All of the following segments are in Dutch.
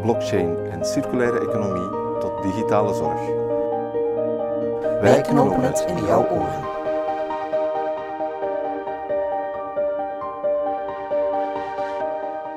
blockchain en circulaire economie tot digitale zorg. Wij knopen het in jouw oren.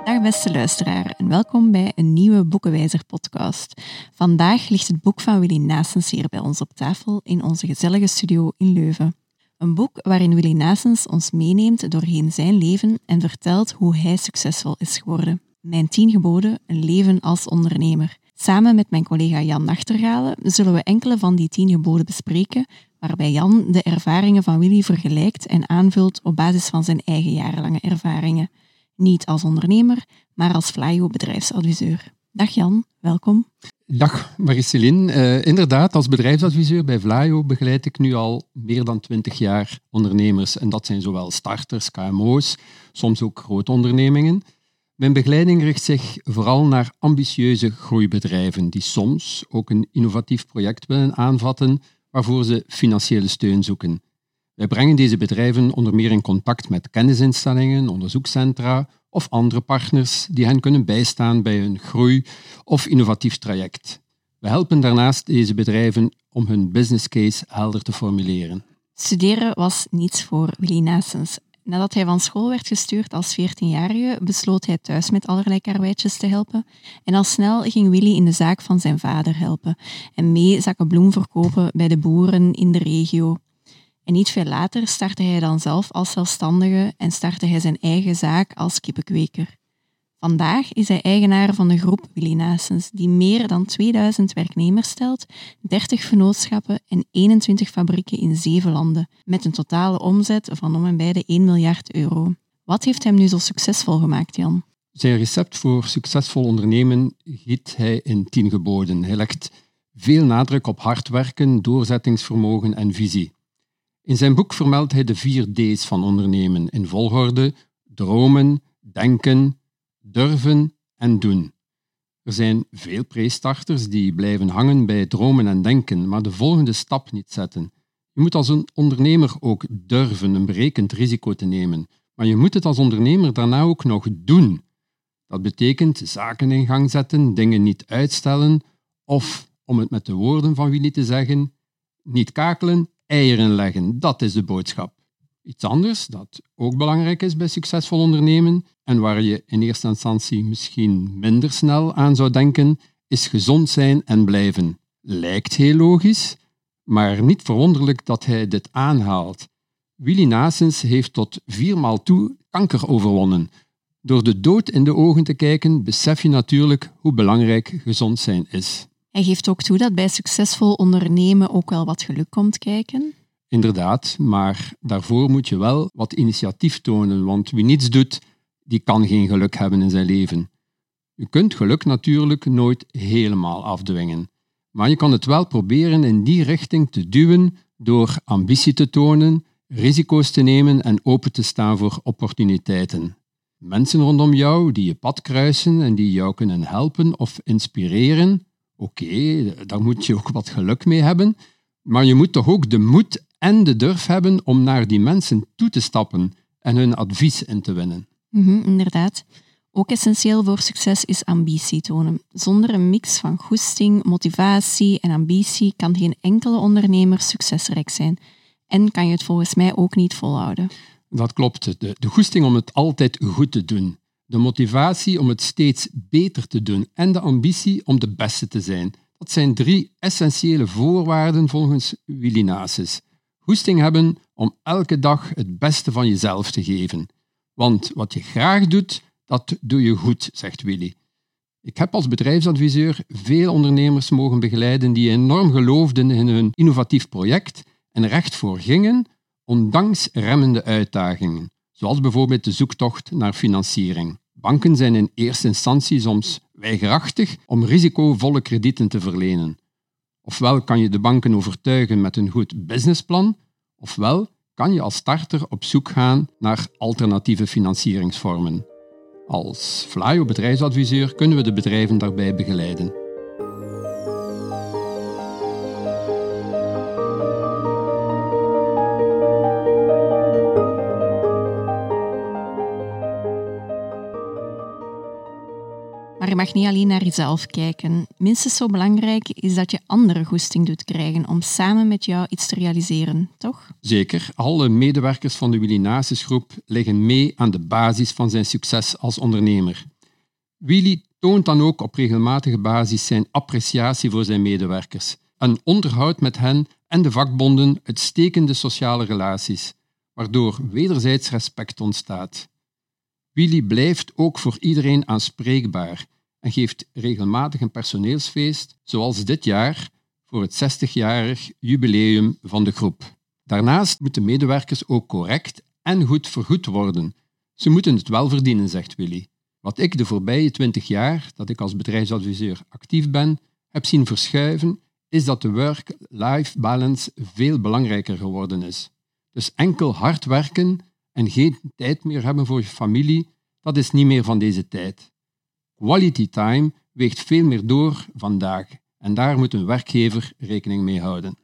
Dag beste luisteraar en welkom bij een nieuwe Boekenwijzer podcast. Vandaag ligt het boek van Willy Nasens hier bij ons op tafel in onze gezellige studio in Leuven. Een boek waarin Willy Nasens ons meeneemt doorheen zijn leven en vertelt hoe hij succesvol is geworden. Mijn tien geboden, een leven als ondernemer. Samen met mijn collega Jan Nachtergalen zullen we enkele van die tien geboden bespreken, waarbij Jan de ervaringen van Willy vergelijkt en aanvult op basis van zijn eigen jarenlange ervaringen. Niet als ondernemer, maar als Flyo bedrijfsadviseur. Dag Jan, welkom. Dag Mariceline. Uh, inderdaad, als bedrijfsadviseur bij Vlaio begeleid ik nu al meer dan twintig jaar ondernemers. En dat zijn zowel starters, KMO's, soms ook grote ondernemingen. Mijn begeleiding richt zich vooral naar ambitieuze groeibedrijven die soms ook een innovatief project willen aanvatten waarvoor ze financiële steun zoeken. Wij brengen deze bedrijven onder meer in contact met kennisinstellingen, onderzoekscentra of andere partners die hen kunnen bijstaan bij hun groei- of innovatief traject. We helpen daarnaast deze bedrijven om hun business case helder te formuleren. Studeren was niets voor Willy Nassens. Nadat hij van school werd gestuurd als 14-jarige, besloot hij thuis met allerlei karweitjes te helpen. En al snel ging Willy in de zaak van zijn vader helpen en mee zakken bloem verkopen bij de boeren in de regio. En niet veel later startte hij dan zelf als zelfstandige en startte hij zijn eigen zaak als kippenkweker. Vandaag is hij eigenaar van de groep Willy die meer dan 2000 werknemers stelt, 30 vennootschappen en 21 fabrieken in zeven landen, met een totale omzet van om en bij de 1 miljard euro. Wat heeft hem nu zo succesvol gemaakt, Jan? Zijn recept voor succesvol ondernemen giet hij in tien geboden. Hij legt veel nadruk op hard werken, doorzettingsvermogen en visie. In zijn boek vermeldt hij de vier D's van ondernemen in volgorde: dromen, denken, durven en doen. Er zijn veel pre-starters die blijven hangen bij dromen en denken, maar de volgende stap niet zetten. Je moet als een ondernemer ook durven een berekend risico te nemen, maar je moet het als ondernemer daarna ook nog doen. Dat betekent zaken in gang zetten, dingen niet uitstellen of, om het met de woorden van Willy te zeggen, niet kakelen, eieren leggen. Dat is de boodschap. Iets anders dat ook belangrijk is bij succesvol ondernemen en waar je in eerste instantie misschien minder snel aan zou denken, is gezond zijn en blijven. Lijkt heel logisch, maar niet verwonderlijk dat hij dit aanhaalt. Willy Nasens heeft tot viermaal toe kanker overwonnen. Door de dood in de ogen te kijken, besef je natuurlijk hoe belangrijk gezond zijn is. Hij geeft ook toe dat bij succesvol ondernemen ook wel wat geluk komt kijken. Inderdaad, maar daarvoor moet je wel wat initiatief tonen, want wie niets doet, die kan geen geluk hebben in zijn leven. Je kunt geluk natuurlijk nooit helemaal afdwingen, maar je kan het wel proberen in die richting te duwen door ambitie te tonen, risico's te nemen en open te staan voor opportuniteiten. Mensen rondom jou die je pad kruisen en die jou kunnen helpen of inspireren, oké, daar moet je ook wat geluk mee hebben, maar je moet toch ook de moed en de durf hebben om naar die mensen toe te stappen en hun advies in te winnen. Mhm, inderdaad. Ook essentieel voor succes is ambitie tonen. Zonder een mix van goesting, motivatie en ambitie kan geen enkele ondernemer succesrijk zijn. En kan je het volgens mij ook niet volhouden. Dat klopt. De, de goesting om het altijd goed te doen. De motivatie om het steeds beter te doen. En de ambitie om de beste te zijn. Dat zijn drie essentiële voorwaarden volgens Willy Nasis. Goesting hebben om elke dag het beste van jezelf te geven. Want wat je graag doet, dat doe je goed, zegt Willy. Ik heb als bedrijfsadviseur veel ondernemers mogen begeleiden die enorm geloofden in hun innovatief project en recht voor gingen, ondanks remmende uitdagingen, zoals bijvoorbeeld de zoektocht naar financiering. Banken zijn in eerste instantie soms weigerachtig om risicovolle kredieten te verlenen. Ofwel kan je de banken overtuigen met een goed businessplan, ofwel kan je als starter op zoek gaan naar alternatieve financieringsvormen. Als Flyo bedrijfsadviseur kunnen we de bedrijven daarbij begeleiden. Maar je mag niet alleen naar jezelf kijken. Minstens zo belangrijk is dat je andere goesting doet krijgen om samen met jou iets te realiseren, toch? Zeker, alle medewerkers van de Willy groep leggen mee aan de basis van zijn succes als ondernemer. Willy toont dan ook op regelmatige basis zijn appreciatie voor zijn medewerkers en onderhoudt met hen en de vakbonden uitstekende sociale relaties, waardoor wederzijds respect ontstaat. Willy blijft ook voor iedereen aanspreekbaar en geeft regelmatig een personeelsfeest, zoals dit jaar voor het 60-jarig jubileum van de groep. Daarnaast moeten medewerkers ook correct en goed vergoed worden. Ze moeten het wel verdienen, zegt Willy. Wat ik de voorbije 20 jaar dat ik als bedrijfsadviseur actief ben, heb zien verschuiven, is dat de work-life balance veel belangrijker geworden is. Dus enkel hard werken en geen tijd meer hebben voor je familie, dat is niet meer van deze tijd. Quality time weegt veel meer door vandaag en daar moet een werkgever rekening mee houden.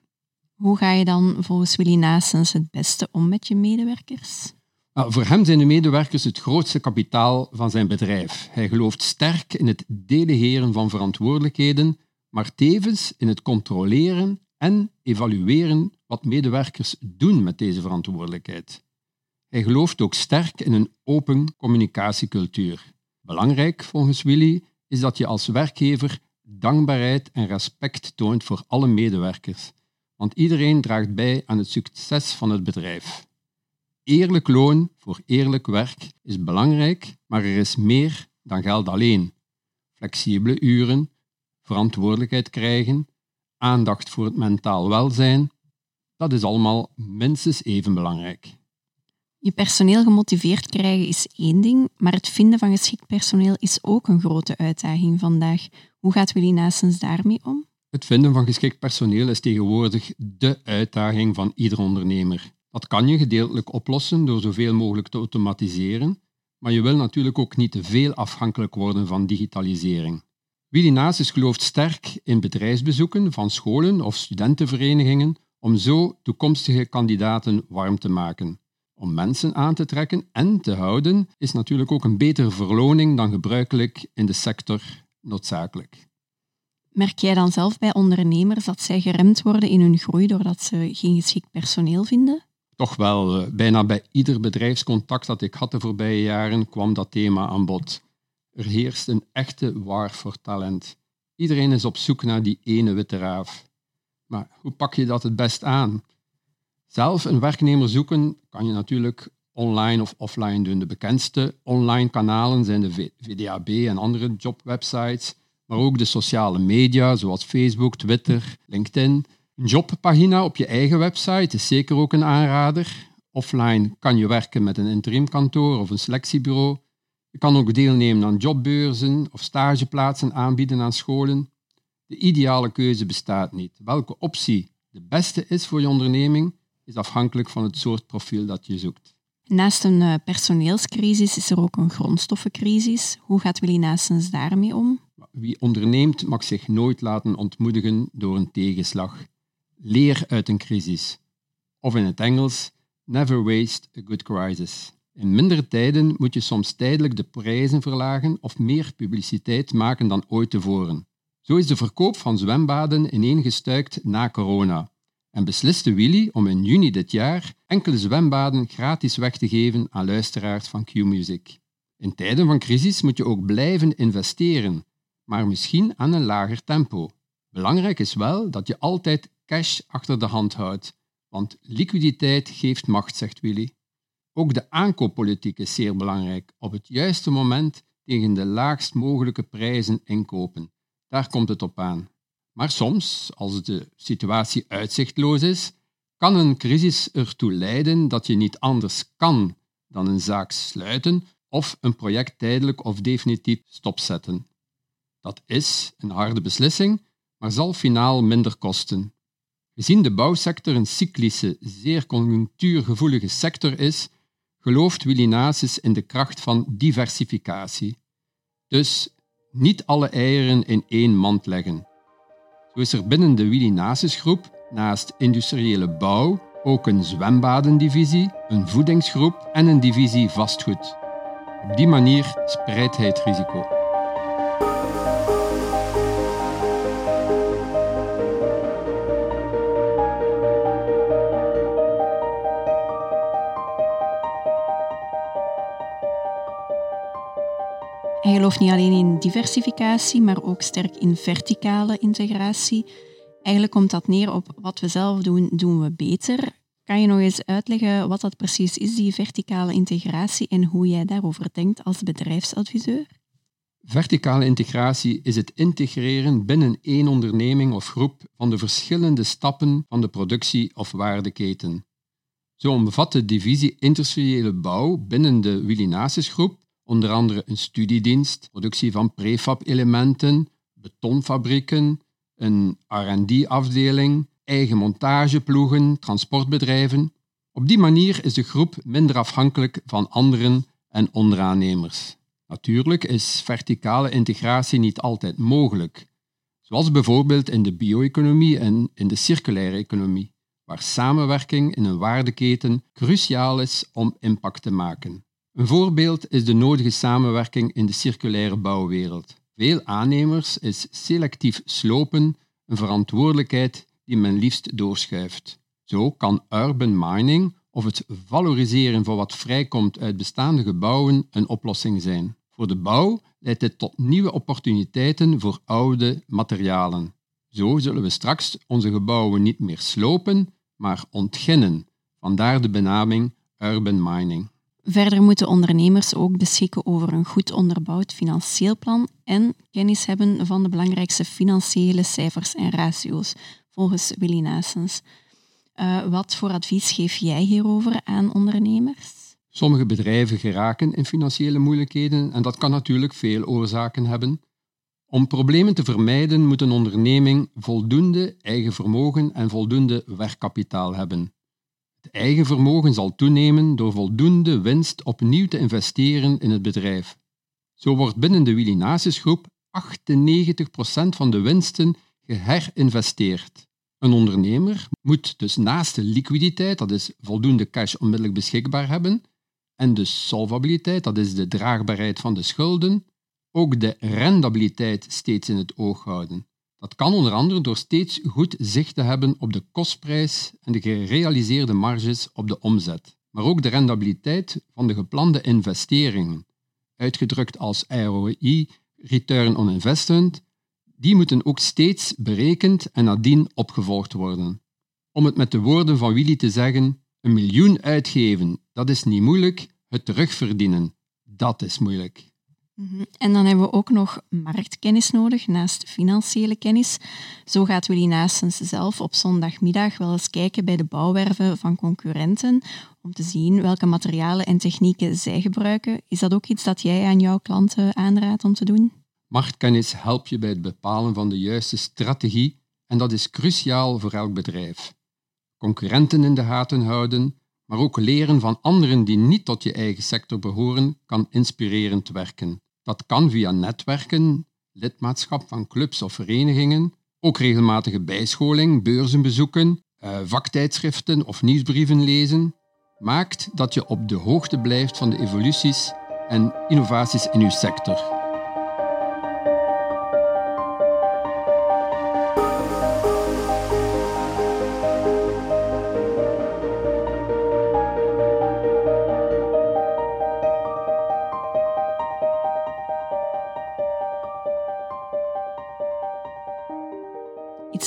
Hoe ga je dan volgens Willy Naessens het beste om met je medewerkers? Nou, voor hem zijn de medewerkers het grootste kapitaal van zijn bedrijf. Hij gelooft sterk in het delegeren van verantwoordelijkheden, maar tevens in het controleren en evalueren wat medewerkers doen met deze verantwoordelijkheid. Hij gelooft ook sterk in een open communicatiecultuur. Belangrijk volgens Willy is dat je als werkgever dankbaarheid en respect toont voor alle medewerkers, want iedereen draagt bij aan het succes van het bedrijf. Eerlijk loon voor eerlijk werk is belangrijk, maar er is meer dan geld alleen. Flexibele uren, verantwoordelijkheid krijgen, aandacht voor het mentaal welzijn, dat is allemaal minstens even belangrijk. Je personeel gemotiveerd krijgen is één ding, maar het vinden van geschikt personeel is ook een grote uitdaging vandaag. Hoe gaat Willy Naessens daarmee om? Het vinden van geschikt personeel is tegenwoordig de uitdaging van ieder ondernemer. Dat kan je gedeeltelijk oplossen door zoveel mogelijk te automatiseren, maar je wil natuurlijk ook niet te veel afhankelijk worden van digitalisering. Willy Naessens gelooft sterk in bedrijfsbezoeken van scholen of studentenverenigingen om zo toekomstige kandidaten warm te maken. Om mensen aan te trekken en te houden is natuurlijk ook een betere verloning dan gebruikelijk in de sector noodzakelijk. Merk jij dan zelf bij ondernemers dat zij geremd worden in hun groei doordat ze geen geschikt personeel vinden? Toch wel, eh, bijna bij ieder bedrijfscontact dat ik had de voorbije jaren kwam dat thema aan bod. Er heerst een echte waar voor talent. Iedereen is op zoek naar die ene witte raaf. Maar hoe pak je dat het best aan? Zelf een werknemer zoeken kan je natuurlijk online of offline doen. De bekendste online kanalen zijn de VDAB en andere jobwebsites, maar ook de sociale media zoals Facebook, Twitter, LinkedIn. Een jobpagina op je eigen website is zeker ook een aanrader. Offline kan je werken met een interimkantoor of een selectiebureau. Je kan ook deelnemen aan jobbeurzen of stageplaatsen aanbieden aan scholen. De ideale keuze bestaat niet. Welke optie de beste is voor je onderneming, is afhankelijk van het soort profiel dat je zoekt. Naast een eh, personeelscrisis is er ook een grondstoffencrisis. Hoe gaat Willy daarmee om? Wie onderneemt mag zich nooit laten ontmoedigen door een tegenslag. Leer uit een crisis. Of in het Engels, never waste a good crisis. In mindere tijden moet je soms tijdelijk de prijzen verlagen of meer publiciteit maken dan ooit tevoren. Zo is de verkoop van zwembaden ineengestuikt na corona en besliste Willy om in juni dit jaar enkele zwembaden gratis weg te geven aan luisteraars van Q-Music. In tijden van crisis moet je ook blijven investeren, maar misschien aan een lager tempo. Belangrijk is wel dat je altijd cash achter de hand houdt, want liquiditeit geeft macht, zegt Willy. Ook de aankooppolitiek is zeer belangrijk. Op het juiste moment tegen de laagst mogelijke prijzen inkopen. Daar komt het op aan. Maar soms, als de situatie uitzichtloos is, kan een crisis ertoe leiden dat je niet anders kan dan een zaak sluiten of een project tijdelijk of definitief stopzetten. Dat is een harde beslissing, maar zal finaal minder kosten. Gezien de bouwsector een cyclische, zeer conjunctuurgevoelige sector is, gelooft Willy in de kracht van diversificatie. Dus niet alle eieren in één mand leggen. Zo is er binnen de Willy groep naast industriële bouw ook een zwembadendivisie, een voedingsgroep en een divisie vastgoed. Op die manier spreidt hij het risico. Gelooft niet alleen in diversificatie, maar ook sterk in verticale integratie. Eigenlijk komt dat neer op wat we zelf doen, doen we beter. Kan je nog eens uitleggen wat dat precies is, die verticale integratie, en hoe jij daarover denkt als bedrijfsadviseur? Verticale integratie is het integreren binnen één onderneming of groep van de verschillende stappen van de productie- of waardeketen. Zo omvat de divisie industriële bouw binnen de Willy groep onder andere een studiedienst, productie van prefab-elementen, betonfabrieken, een R&D-afdeling, eigen montageploegen, transportbedrijven. Op die manier is de groep minder afhankelijk van anderen en onderaannemers. Natuurlijk is verticale integratie niet altijd mogelijk, zoals bijvoorbeeld in de bio-economie en in de circulaire economie, waar samenwerking in een waardeketen cruciaal is om impact te maken. Een voorbeeld is de nodige samenwerking in de circulaire bouwwereld. Veel aannemers is selectief slopen een verantwoordelijkheid die men liefst doorschuift. Zo kan urban mining of het valoriseren van wat vrijkomt uit bestaande gebouwen een oplossing zijn. Voor de bouw leidt dit tot nieuwe opportuniteiten voor oude materialen. Zo zullen we straks onze gebouwen niet meer slopen, maar ontginnen. Vandaar de benaming urban mining. Verder moeten ondernemers ook beschikken over een goed onderbouwd financieel plan en kennis hebben van de belangrijkste financiële cijfers en ratio's, volgens Willy Naessens. Uh, wat voor advies geef jij hierover aan ondernemers? Sommige bedrijven geraken in financiële moeilijkheden en dat kan natuurlijk veel oorzaken hebben. Om problemen te vermijden moet een onderneming voldoende eigen vermogen en voldoende werkkapitaal hebben. Het eigen vermogen zal toenemen door voldoende winst opnieuw te investeren in het bedrijf. Zo wordt binnen de Willy groep 98% van de winsten geherinvesteerd. Een ondernemer moet dus naast de liquiditeit, dat is voldoende cash onmiddellijk beschikbaar hebben, en de solvabiliteit, dat is de draagbaarheid van de schulden, ook de rendabiliteit steeds in het oog houden. Dat kan onder andere door steeds goed zicht te hebben op de kostprijs en de gerealiseerde marges op de omzet, maar ook de rendabiliteit van de geplande investeringen, uitgedrukt als ROI, Return on Investment, die moeten ook steeds berekend en nadien opgevolgd worden. Om het met de woorden van Willy te zeggen, een miljoen uitgeven, dat is niet moeilijk, het terugverdienen, dat is moeilijk. Mhm. En dan hebben we ook nog marktkennis nodig, naast financiële kennis. Zo gaat Willy Naessens zelf op zondagmiddag wel eens kijken bij de bouwwerven van concurrenten om te zien welke materialen en technieken zij gebruiken. Is dat ook iets dat jij aan jouw klanten aanraadt om te doen? Marktkennis helpt je bij het bepalen van de juiste strategie en dat is cruciaal voor elk bedrijf. Concurrenten in de gaten houden, maar ook leren van anderen die niet tot je eigen sector behoren, kan inspirerend werken. Dat kan via netwerken, lidmaatschap van clubs of verenigingen, ook regelmatige bijscholing, beurzenbezoeken, eh, vaktijdschriften of nieuwsbrieven lezen. Maakt dat je op de hoogte blijft van de evoluties en innovaties in uw sector.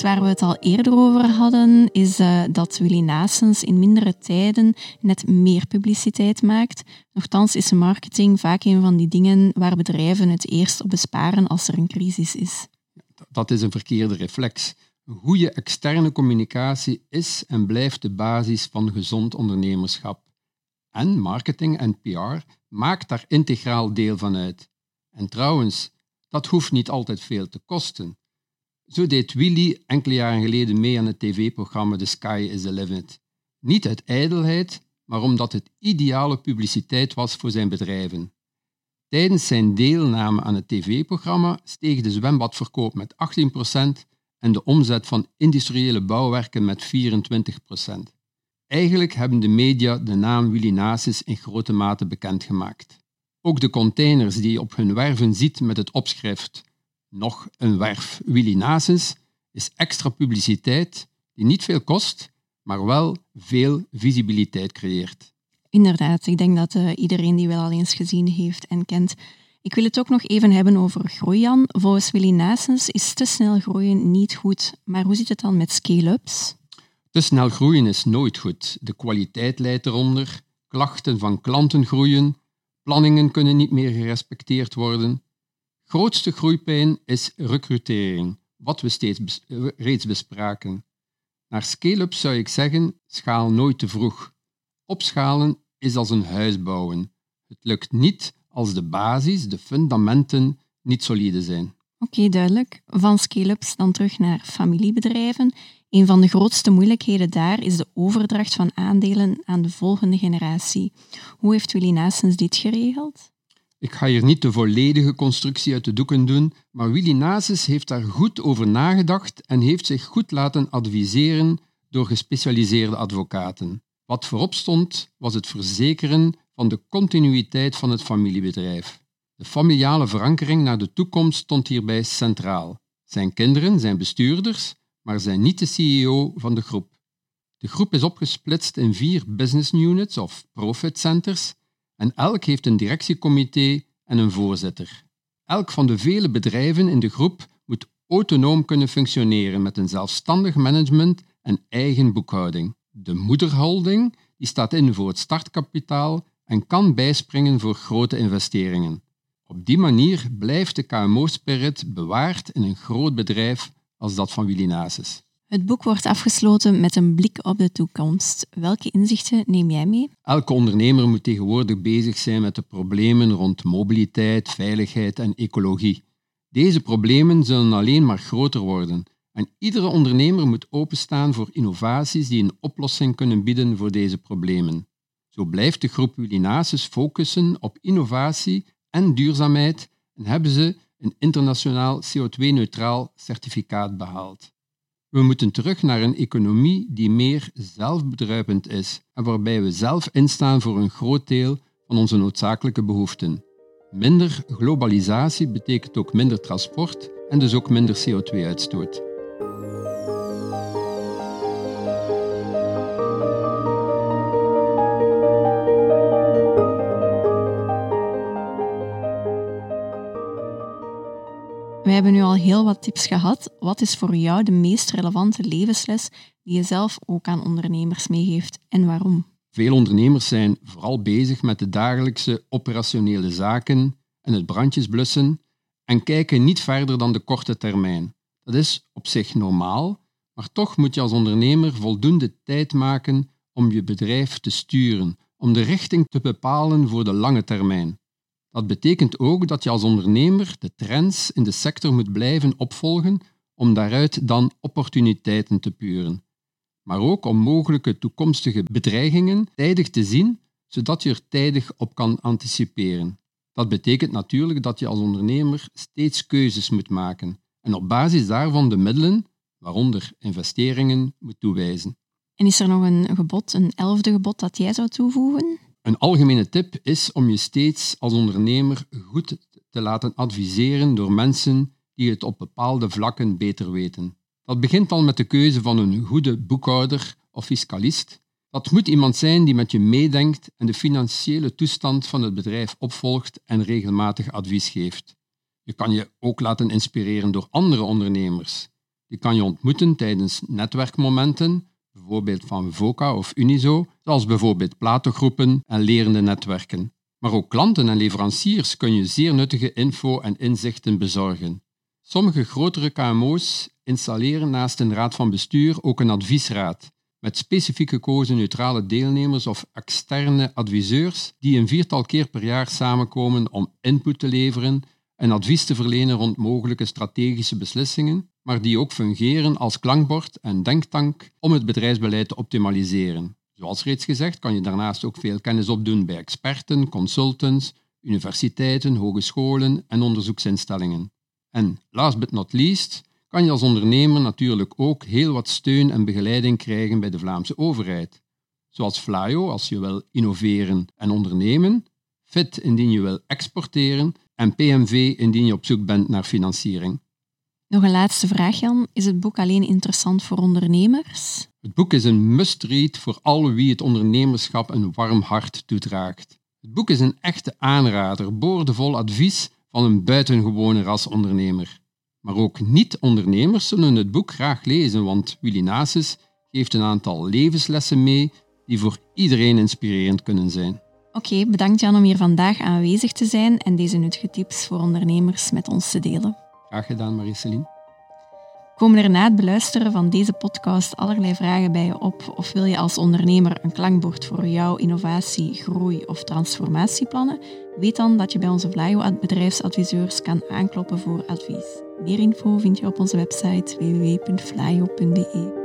Waar we het al eerder over hadden, is uh, dat Willy Naessens in mindere tijden net meer publiciteit maakt. Nochtans is marketing vaak een van die dingen waar bedrijven het eerst op besparen als er een crisis is. Dat is een verkeerde reflex. Goede externe communicatie is en blijft de basis van gezond ondernemerschap. En marketing en PR maakt daar integraal deel van uit. En trouwens, Dat hoeft niet altijd veel te kosten. Zo deed Willy enkele jaren geleden mee aan het tv-programma The Sky is the Limit. Niet uit ijdelheid, maar omdat het ideale publiciteit was voor zijn bedrijven. Tijdens zijn deelname aan het tv-programma steeg de zwembadverkoop met 18% en de omzet van industriële bouwwerken met 24%. Eigenlijk hebben de media de naam Willy Nasis in grote mate bekendgemaakt. Ook de containers die je op hun werven ziet met het opschrift nog een werf Willy Nasis is extra publiciteit die niet veel kost, maar wel veel visibiliteit creëert. Inderdaad, ik denk dat uh, iedereen die wel al eens gezien heeft en kent. Ik wil het ook nog even hebben over groeian. Volgens Willy Nasens is te snel groeien niet goed. Maar hoe zit het dan met scale-ups? Te snel groeien is nooit goed. De kwaliteit leidt eronder, klachten van klanten groeien, planningen kunnen niet meer gerespecteerd worden. Grootste groeipijn is recrutering, wat we steeds reeds bespraken. Naar scale-up zou ik zeggen, schaal nooit te vroeg. Opschalen is als een huis bouwen. Het lukt niet als de basis, de fundamenten, niet solide zijn. Oké, duidelijk. Van scale-ups dan terug naar familiebedrijven. Een van de grootste moeilijkheden daar is de overdracht van aandelen aan de volgende generatie. Hoe heeft Willy Nasens dit geregeld? Ik ga hier niet de volledige constructie uit de doeken doen, maar Willy Nases heeft daar goed over nagedacht en heeft zich goed laten adviseren door gespecialiseerde advocaten. Wat voorop stond, was het verzekeren van de continuïteit van het familiebedrijf. De familiale verankering naar de toekomst stond hierbij centraal. Zijn kinderen zijn bestuurders, maar zijn niet de CEO van de groep. De groep is opgesplitst in vier business units of profit centers en elk heeft een directiecomité en een voorzitter. Elk van de vele bedrijven in de groep moet autonoom kunnen functioneren met een zelfstandig management en eigen boekhouding. De moederholding die staat in voor het startkapitaal en kan bijspringen voor grote investeringen. Op die manier blijft de KMO-spirit bewaard in een groot bedrijf als dat van Willy Nasis. Het boek wordt afgesloten met een blik op de toekomst. Welke inzichten neem jij mee? Elke ondernemer moet tegenwoordig bezig zijn met de problemen rond mobiliteit, veiligheid en ecologie. Deze problemen zullen alleen maar groter worden en iedere ondernemer moet openstaan voor innovaties die een oplossing kunnen bieden voor deze problemen. Zo blijft de groep Wilinasis focussen op innovatie en duurzaamheid en hebben ze een internationaal CO2-neutraal certificaat behaald. We moeten terug naar een economie die meer zelfbedruipend is en waarbij we zelf instaan voor een groot deel van onze noodzakelijke behoeften. Minder globalisatie betekent ook minder transport en dus ook minder CO2-uitstoot. We hebben nu al heel wat tips gehad. Wat is voor jou de meest relevante levensles die je zelf ook aan ondernemers meegeeft en waarom? Veel ondernemers zijn vooral bezig met de dagelijkse operationele zaken en het brandjes blussen en kijken niet verder dan de korte termijn. Dat is op zich normaal, maar toch moet je als ondernemer voldoende tijd maken om je bedrijf te sturen, om de richting te bepalen voor de lange termijn. Dat betekent ook dat je als ondernemer de trends in de sector moet blijven opvolgen om daaruit dan opportuniteiten te puren. Maar ook om mogelijke toekomstige bedreigingen tijdig te zien, zodat je er tijdig op kan anticiperen. Dat betekent natuurlijk dat je als ondernemer steeds keuzes moet maken en op basis daarvan de middelen, waaronder investeringen, moet toewijzen. En is er nog een gebod, een elfde gebod dat jij zou toevoegen? Een algemene tip is om je steeds als ondernemer goed te laten adviseren door mensen die het op bepaalde vlakken beter weten. Dat begint al met de keuze van een goede boekhouder of fiscalist. Dat moet iemand zijn die met je meedenkt en de financiële toestand van het bedrijf opvolgt en regelmatig advies geeft. Je kan je ook laten inspireren door andere ondernemers. Die kan je ontmoeten tijdens netwerkmomenten bijvoorbeeld van VOCA of Unizo, zoals bijvoorbeeld platengroepen en lerende netwerken. Maar ook klanten en leveranciers kun je zeer nuttige info en inzichten bezorgen. Sommige grotere KMO's installeren naast een raad van bestuur ook een adviesraad, met specifiek gekozen neutrale deelnemers of externe adviseurs die een viertal keer per jaar samenkomen om input te leveren en advies te verlenen rond mogelijke strategische beslissingen, maar die ook fungeren als klankbord en denktank om het bedrijfsbeleid te optimaliseren. Zoals reeds gezegd kan je daarnaast ook veel kennis opdoen bij experten, consultants, universiteiten, hogescholen en onderzoeksinstellingen. En last but not least kan je als ondernemer natuurlijk ook heel wat steun en begeleiding krijgen bij de Vlaamse overheid. Zoals Flyo als je wil innoveren en ondernemen, FIT indien je wil exporteren en PMV indien je op zoek bent naar financiering. Nog een laatste vraag, Jan. Is het boek alleen interessant voor ondernemers? Het boek is een must-read voor alle wie het ondernemerschap een warm hart toedraagt. Het boek is een echte aanrader, boordevol advies van een buitengewone ras ondernemer. Maar ook niet-ondernemers zullen het boek graag lezen, want Willy Nasus geeft een aantal levenslessen mee die voor iedereen inspirerend kunnen zijn. Oké, bedankt Jan om hier vandaag aanwezig te zijn en deze nuttige tips voor ondernemers met ons te delen. Graag gedaan, Marie-Céline. Komen er na het beluisteren van deze podcast allerlei vragen bij je op of wil je als ondernemer een klankbord voor jouw innovatie, groei of transformatieplannen? Weet dan dat je bij onze Vlaio bedrijfsadviseurs kan aankloppen voor advies. Meer info vind je op onze website www.flyo.be.